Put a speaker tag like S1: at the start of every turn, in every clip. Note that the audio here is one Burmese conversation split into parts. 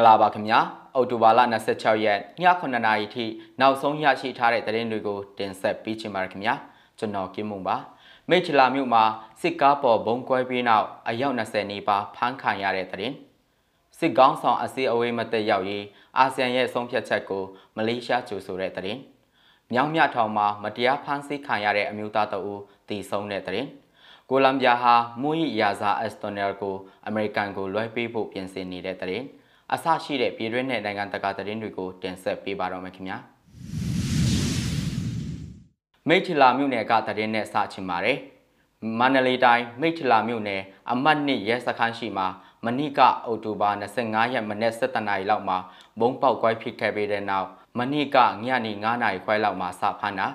S1: ္ဂလာပါခင်ဗျာအော်တိုဘာလ26ရက်ည9:00နာရီထိနောက်ဆုံးရရှိထားတဲ့သတင်းတွေကိုတင်ဆက်ပေးချင်ပါတယ်ခင်ဗျာကျွန်တော်ကင်းမုံပါမိတ်ချလာမြို့မှာစစ်ကားပေါ်ဘုံကွဲပြီးနောက်အယောက်20နီးပါးဖမ်းခံရတဲ့သတင်းစစ်ကောင်းဆောင်အစည်းအဝေးမတက်ရောက်ရေးအာဆီယံရဲ့ဆုံးဖြတ်ချက်ကိုမလေးရှားကြိုဆိုတဲ့သတင်းမြောင်းမြထောင်မှာမတရားဖမ်းဆီးခံရတဲ့အမျိုးသားတအူတည်ဆုံးတဲ့သတင်းကိုလံဘီယာဟာမူယီယာဇာအက်စတိုနယ်ကိုအမေရိကန်ကိုလွှဲပေးဖို့ပြင်ဆင်နေတဲ့တဲ့။ အဆရှိတဲ့ပြည်တွင်းနဲ့နိုင်ငံတကာသတင်းတွေကိုတင်ဆက်ပေးပါတော့မယ်ခင်ဗျာ။မိတ်ထလာမြို့နယ်ကသတင်းနဲ့စချင်ပါတယ်။မန္တလေးတိုင်းမိတ်ထလာမြို့နယ်အမှတ်1ရဲစခန်းရှိမှာမဏိကအောက်တိုဘာ25ရက်မနေ့7နာရီလောက်မှာဘုံပေါက်ကွဲဖြစ်ခဲ့ပြီးတဲ့နောက်မဏိကညနေ9နာရီခွဲလောက်မှာစဖမ်းတာ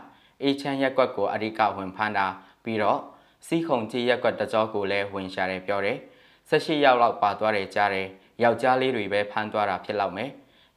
S1: အေချမ်းရက်ကွက်ကိုအရိကဝင်ဖမ်းတာပြီးတော့စီးခုံကြီးရက်ကွက်တကြောကိုလည်းဝင်ရှာတယ်ပြောတယ်18ရောက်လောက်ပါသွားတယ်ကြားတယ် ယောက်ျားလေးတွေပဲဖမ်းသွားတာဖြစ်လောက်မယ်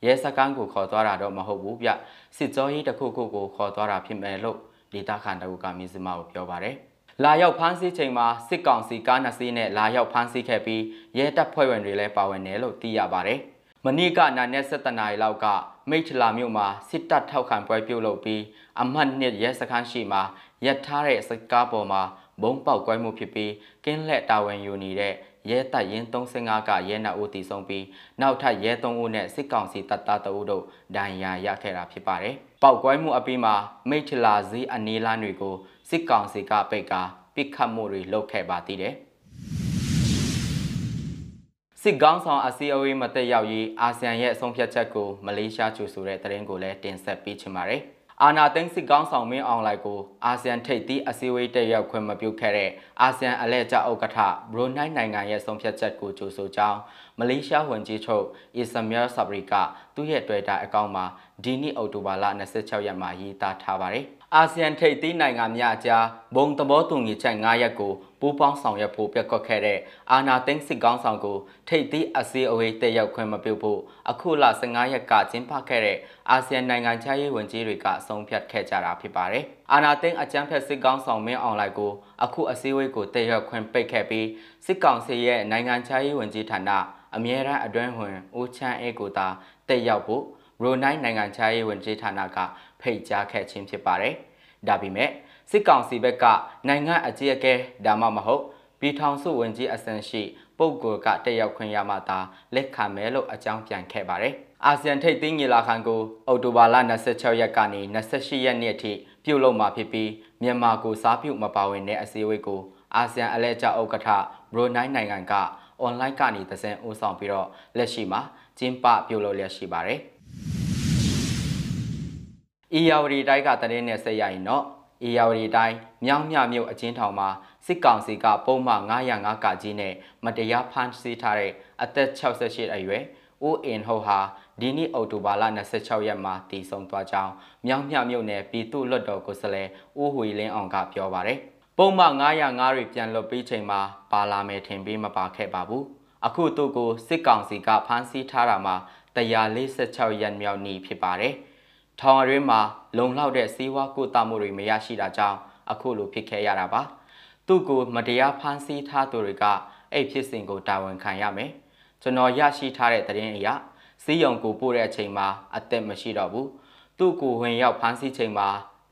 S1: ရဲစခန်းကိုခေါ်သွားတာတော့မဟုတ်ဘူးဗျစစ်ကြောရေးတစ်ခုခုကိုခေါ်သွားတာဖြစ်မယ်လို့ဒေတာခန်တအုပ်ကမြစမကိုပြောပါတယ်လာရောက်ဖမ်းဆီးချိန်မှာစစ်ကောင်စီကားနှစ်စီးနဲ့လာရောက်ဖမ်းဆီးခဲ့ပြီးရဲတပ်ဖွဲ့ဝင်တွေလည်းပါဝင်တယ်လို့သိရပါတယ်။မနေ့ကနာနဲ့7တနာရီလောက်ကမိထလာမြို့မှာစစ်တပ်ထောက်ခံပွဲပြုလုပ်ပြီးအမှတ်နှစ်ရဲစခန်းရှိမှာရပ်ထားတဲ့စကားပေါ်မှာဘုံပေါက်ကွဲမှုဖြစ်ပြီးကင်းလက်တာဝန်ယူနေတဲ့ ရဲတပ်ရင်း35ကရဲနှအုပ်တည်ဆုံးပြီးနောက်ထပ်ရဲ3ဦးနဲ့စစ်ကောင်စီတပ်သား2ဦးတို့ဒဏ်ရာရခဲ့တာဖြစ်ပါတယ်။ပောက်ကွဲမှုအပြီးမှာမိထလာစည်းအနေလန်းတွေကိုစစ်ကောင်စီကပိတ်ကာပစ်ခတ်မှုတွေလုပ်ခဲ့ပါသေးတယ်။စစ်ကောင်းဆောင်အစည်းအဝေးမတက်ရောက်ရေးအာဆီယံရဲ့အဆုံးဖြတ်ချက်ကိုမလေးရှားချူဆိုတဲ့သတင်းကိုလည်းတင်ဆက်ပေးချင်ပါတယ်။ အာနာသိန်းစစ်ကောင်းဆောင်မင်းအောင်လိုက်ကိုအာဆီယံထိပ်သီးအစည်းအဝေးတက်ရောက်ခွင့်မပြုခဲ့တဲ့အာဆီယံအလဲကျဥက္ကဋ္ဌဘရူနိုင်းနိုင်ငံရဲ့ဆုံးဖြတ်ချက်ကိုကြိုဆိုကြောင်းမလေးရှားဝန်ကြီးချုပ်အီဆမီယာဆာဘရီကသူ့ရဲ့ Twitter အကောင့်မှာဒီနေ့အောက်တိုဘာလ26ရက်မှာရေးသားထားပါတယ်။အာဆီယံထိပ်သီးနိုင်ငံများအကြားဘုံသဘောတူညီချက်9ရပ်ကို ပူးပေါင်းဆောင်ရွက်ဖို့ပြက်ကွက်ခဲ့တဲ့အာနာသိန်းစစ်ကောင်းဆောင်ကိုထိပ်သီးအစည်းအဝေးတက်ရောက်ခွင့်မပြုဖို့အခုလ15ရက်ကကျင်းပခဲ့တဲ့အာဆီယံနိုင်ငံခြားရေးဝန်ကြီးတွေကဆုံးဖြတ်ခဲ့ကြတာဖြစ်ပါတယ်။အာနာသိန်းအကြမ်းဖက်စစ်ကောင်းဆောင်မင်းအွန်လိုင်းကိုအခုအစည်းအဝေးကိုတက်ရောက်ခွင့်ပိတ်ခဲ့ပြီးစစ်ကောင်စီရဲ့နိုင်ငံခြားရေးဝန်ကြီးဌာနအမြဲတမ်းအတွင်းဝင်ဦးချမ်းအေးကိုသာတက်ရောက်ဖို့ဘရူနိုင်းနိုင်ငံခြားရေးဝန်ကြီးဌာနကဖိတ်ကြားခဲ့ခြင်းဖြစ်ပါတယ်။ဒါပေမဲ့ စစ်ကောင်စီဘက်ကနိုင်ငံအကြီးအကဲဒါမှမဟုတ်ပြည်ထောင်စုဝန်ကြီးအဆင့်ရှိပုဂ္ဂိုလ်ကတက်ရောက်ခွင့်ရမှသာလက်ခံမယ်လို့အကြောင်းပြန်ခဲ့ပါတယ်။အာဆီယံထိပ်သီးညီလာခံကိုအောက်တိုဘာလ26ရက်ကနေ28ရက်နေ့အထိပြုလုပ်မှာဖြစ်ပြီးမြန်မာကိုစားပြုမပါဝင်တဲ့အစည်းအဝေးကိုအာဆီယံအလဲကျဥက္ကဋ္ဌဘရူနိုင်းနိုင်ငံကအွန်လိုင်းကနေသစင်ဦးဆောင်ပြီးတော့လက်ရှိမှာကျင်းပပြုလုပ်လျက်ရှိပါတယ်။။အေယာဝတီတိုင်းကတရင်နဲ့ဆက်ရရင်တော့ အေယာဝတီတိုင်းမြောင်းမြမြို့အချင်းထောင်မှာစစ်ကောင်စီကပုံမှန်905ကကြီးနဲ့မတရားဖမ်းဆီးထားတဲ့အသက်68အရွယ်ဦးအင်ဟုတ်ဟာဒီနေ့အောက်တိုဘာလ26ရက်မှာတည်ဆုံသွားကြောင်းမြောင်းမြမြို့နယ်ပြည်သူ့လွတ်တော်ကိုယ်စားလှယ်ဦးဟွေလင်းအောင်ကပြောပါရယ်ပုံမှန်905တွေပြန်လွတ်ပြီးချိန်မှာပါလာမယ်ထင်ပြီးမပါခဲ့ပါဘူးအခုသူ့ကိုစစ်ကောင်စီကဖမ်းဆီးထားတာမှာ146ရက်မြောက်နေ့ဖြစ်ပါတယ် ထောင်ရင်းမှာလုံလောက်တဲ့စီးဝါးကုသမှုတွေမရရှိတာကြောင့်အခုလိုဖြစ်ခဲ့ရတာပါသူ့ကိုမတရားဖမ်းဆီးထားသူတွေကအဲ့ဖြစ်စဉ်ကိုတာဝန်ခံရမယ်ကျွန်တော်ရရှိထားတဲ့သတင်းအရစီးရုံကိုပို့တဲ့အချိန်မှာအသက်မရှိတော့ဘူးသူ့ကိုဝင်ရောက်ဖမ်းဆီးချိန်မှာ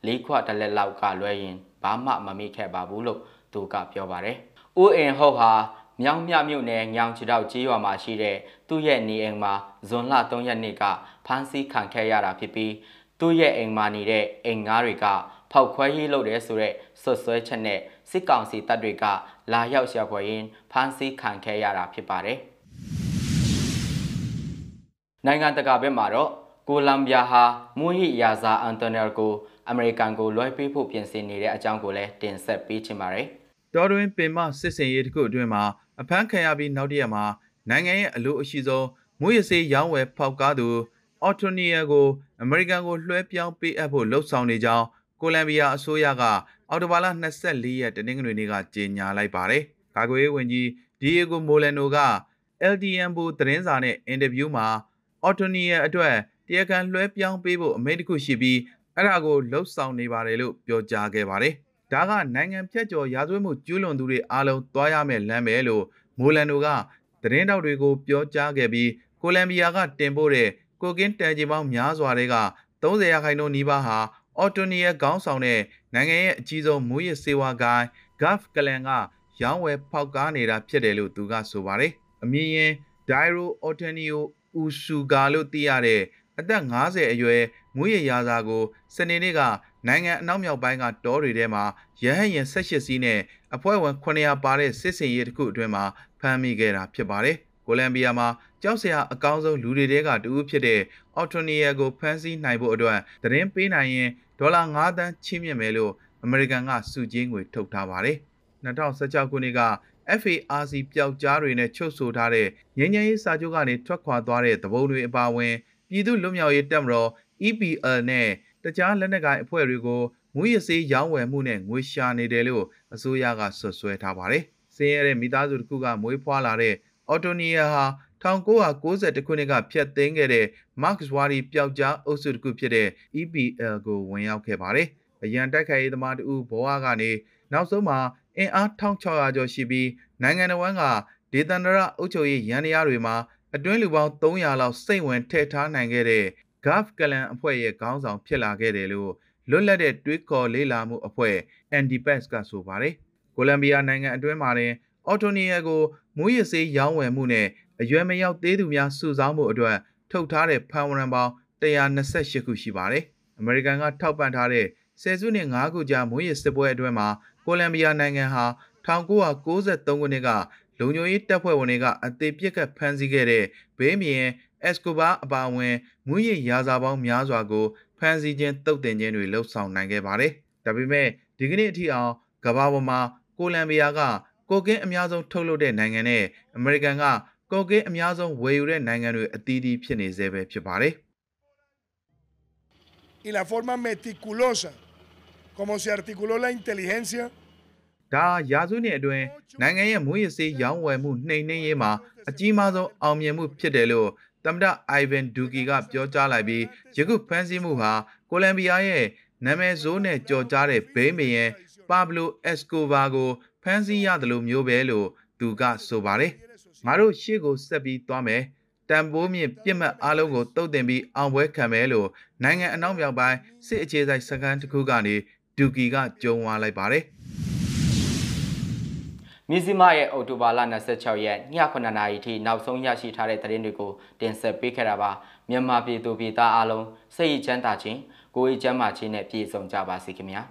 S1: လေးခွတလက်လောက်ကလွဲရင်ဘာမှမမိခဲ့ပါဘူးလို့သူကပြောပါတယ်။ဦးအင်ဟုတ်ဟာ မြောင်မြမြို့နယ်ညောင်ချတောက်ကြီးရွာမှာရှိတဲ့သူ့ရဲ့နေအိမ်မှာဇွန်လ3ရက်နေ့ကဖမ်းဆီးခံခဲ့ရတာဖြစ်ပြီးသူ့ရဲ့အိမ်မှာနေတဲ့အိမ်ငါးတွေကဖောက်ခွဲရေးလုပ်တယ်ဆိုတဲ့ဆွဆွဲချက်နဲ့စစ်ကောင်စီတပ်တွေကလာရောက်ရှာဖွေရင်းဖမ်းဆီးခံခဲ့ရတာဖြစ်ပါတယ်။နိုင်ငံတကာဘက်မှာတော့ကိုလံဘီယာဟာမူဟီယာဇာအန်တိုနယ်ကိုအမေရိကန်ကိုလွှဲပေးဖို့ပြင်ဆင်နေတဲ့အကြောင်းကိုလည်းတင်ဆက်ပေးချင်ပါတယ်။
S2: တော်တွင်ပင်မစစ်စင်ရေးတစ်ခုအတွင်းမှာ အဖမ်းခံရပြီးနောက်တရက်မှာနိုင်ငံရဲ့အလို့အရှိဆုံးမွေးရစေးရောင်းဝယ်ဖောက်ကားသူအော်တိုနီယာကိုအမေရိကန်ကိုလွှဲပြောင်းပေးအပ်ဖို့လှုံ့ဆော်နေကြောင်းကိုလံဘီယာအစိုးရကအော်တိုဘာလ24ရက်တနင်္ဂနွေနေ့ကကြေညာလိုက်ပါတယ်။ကာကွယ်ရေးဝန်ကြီးဒီယေဂိုမိုလန်နိုက LDN ဘူသတင်းစာနဲ့အင်တာဗျူးမှာအော်တိုနီယာအတွက်တရားခံလွှဲပြောင်းပေးဖို့အမိန့်တစ်ခုရှိပြီးအဲ့ဒါကိုလှုံ့ဆော်နေပါတယ်လို့ပြောကြားခဲ့ပါတယ်။ ဒါကနိုင်ငံဖြတ်ကျော်ရာဇဝတ်မှုကျူးလွန်သူတွေအားလုံးသွားရမယ့်လမ်းပဲလို့မိုလန်နိုကသတင်းတောက်တွေကိုပြောကြားခဲ့ပြီးကိုလံဘီယာကတင်ပို့တဲ့ကိုကင်းတန်ဂျီပေါင်းများစွာတွေက30ရာခိုင်နှုန်းနီးပါးဟာအော်တိုနီယာခေါင်းဆောင်တဲ့နိုင်ငံရဲ့အကြီးဆုံးမူရစ်စေဝါဂိုင်းဂတ်ကလန်ကရောင်းဝယ်ဖောက်ကားနေတာဖြစ်တယ်လို့သူကဆိုပါတယ်။အမည်ရင်ဒိုင်ရိုအော်တနီယိုအူဆူဂါလို့သိရတဲ့အသက်50အရွယ်မူရရာဇာကိုစနေနေ့က နိုင်ငံအနောက်မြောက်ပိုင်းကတောတွေထဲမှာရဟန်းရင်18စီးနဲ့အဖွဲ့ဝင်900ပါတဲ့စစ်စင်ရေးတစ်ခုအတွင်းမှာဖမ်းမိခဲ့တာဖြစ်ပါတယ်။ကိုလံဘီယာမှာကြောက်စရာအကောင်းဆုံးလူတွေတဲကတူဖြစ်တဲ့အော်တိုနီယာကိုဖမ်းဆီးနိုင်ဖို့အတွက်သတင်းပေးနိုင်ရင်ဒေါ်လာ9သန်းချီးမြှင့်မယ်လို့အမေရိကန်ကစုကြီးငွေထုတ်ထားပါတယ်။2016ခုနှစ်က FARC ပျောက်ကြားတွေနဲ့ချုပ်ဆိုထားတဲ့ငញ្ញရေးစာချုပ်ကနေထွက်ခွာသွားတဲ့သဘုံတွေအပါအဝင်ပြည်သူ့လွတ်မြောက်ရေးတပ်မတော် EPL နဲ့ တခြားလက်နက်ကိုင်အဖွဲ့တွေကိုငွေရစေးရောင်းဝယ်မှုနဲ့ငွေရှာနေတယ်လို့အစိုးရကဆွဆွဲထားပါတယ်။စင်းရတဲ့မိသားစုတစ်ခုကမွေးဖွားလာတဲ့အော်တိုနီယာဟာ1990ခုနှစ်ကဖျက်သိမ်းခဲ့တဲ့ Mark Zwari ပျောက်ကြားအုပ်စုတစ်ခုဖြစ်တဲ့ EPL ကိုဝင်ရောက်ခဲ့ပါတယ်။အရန်တိုက်ခိုက်ရေးသမားတူဘဝကနေနောက်ဆုံးမှာအင်အား1600ကျော်ရှိပြီးနိုင်ငံတော်ကဒေသန္တရအုပ်ချုပ်ရေးရန်တရားတွေမှာအတွင်းလူပေါင်း300လောက်စိတ်ဝင်ထည့်ထားနိုင်ခဲ့တဲ့ Gulf Clan အဖွဲ့ရဲ့ခေါင်းဆောင်ဖြစ်လာခဲ့တယ်လို့လွတ်လပ်တဲ့တွေးခေါ်လေးလာမှုအဖွဲ့ NDPES ကဆိုပါတယ်။ကိုလံဘီယာနိုင်ငံအတွင်းမှာတင်အော်တိုနီယာကိုမူရစေးရောင်းဝယ်မှုနဲ့အရွယ်မရောက်သေးသူများစုဆောင်းမှုအတွက်ထုတ်ထားတဲ့ဖန်ဝရံပေါင်း128ခုရှိပါတယ်။အမေရိကန်ကထောက်ပံ့ထားတဲ့ဆယ်စုနှစ်9ခုကြာမွေးရစစ်ပွဲအတွင်းမှာကိုလံဘီယာနိုင်ငံဟာ1993ခုနှစ်ကလုံခြုံရေးတပ်ဖွဲ့ဝင်တွေကအသေးပြစ်ကဖမ်းဆီးခဲ့တဲ့ဘေးမြင် အက်စကိုဘာအပါအဝင်မွေးရရာဇာပေါင်းများစွာကိုဖမ်းဆီးခြင်းတုတ်တင်ခြင်းတွေလှုပ်ဆောင်နိုင်ခဲ့ပါတယ်။ဒါပေမဲ့ဒီကနေ့အထိအောင်ကမ္ဘာပေါ်မှာကိုလံဘီယာကကိုကင်းအများဆုံးထုတ်လုပ်တဲ့နိုင်ငံနဲ့အမေရိကန်ကကိုကင်းအများဆုံးဝယ်ယူတဲ့နိုင်ငံတွေအသီးသီးဖြစ်နေသေးပဲဖြစ်ပါတယ်။
S3: y la forma meticulosa como se articuló la inteligencia
S2: ဒါရာစုနှစ်အတွင်းနိုင်ငံရဲ့မွေးရစေးရောင်းဝယ်မှုနှိမ်နှင်းရေးမှာအကြီးမားဆုံးအောင်မြင်မှုဖြစ်တယ်လို့ သမ္မတအိုင်ဗန်ဒူကီကပြောကြားလိုက်ပြီးယခုဖမ်းဆီးမှုဟာကိုလံဘီယာရဲ့နာမည်ဆိုးနဲ့ကြော်ကြားတဲ့ဘိန်းမယန်ပါဘလိုအက်စကိုဗာကိုဖမ်းဆီးရတယ်လို့မျိုးပဲလို့သူကဆိုပါတယ်ငါတို့ရှေ့ကိုဆက်ပြီးသွားမယ်တန်ပိုးမြင့်ပြစ်မှတ်အားလုံးကိုတုတ်တင်ပြီးအောင်ပွဲခံမယ်လို့နိုင်ငံအနောက်မြောက်ပိုင်းစစ်အခြေစိုက်စခန်းတစ်ခုကနေဒူကီကကြုံဝါလိုက်ပါတယ်
S1: မြစည်းမရဲ့အော်တိုဘာလ26ရက်ည9:00နာရီထိနောက်ဆုံးရရှိထားတဲ့သတင်းတွေကိုတင်ဆက်ပေးခဲ့တာပါမြန်မာပြည်သူပြည်သားအားလုံးစိတ်ချမ်းသာခြင်းကိုယ်ရေးချမ်းသာခြင်းနဲ့ပြည့်စုံကြပါစေခင်ဗျာ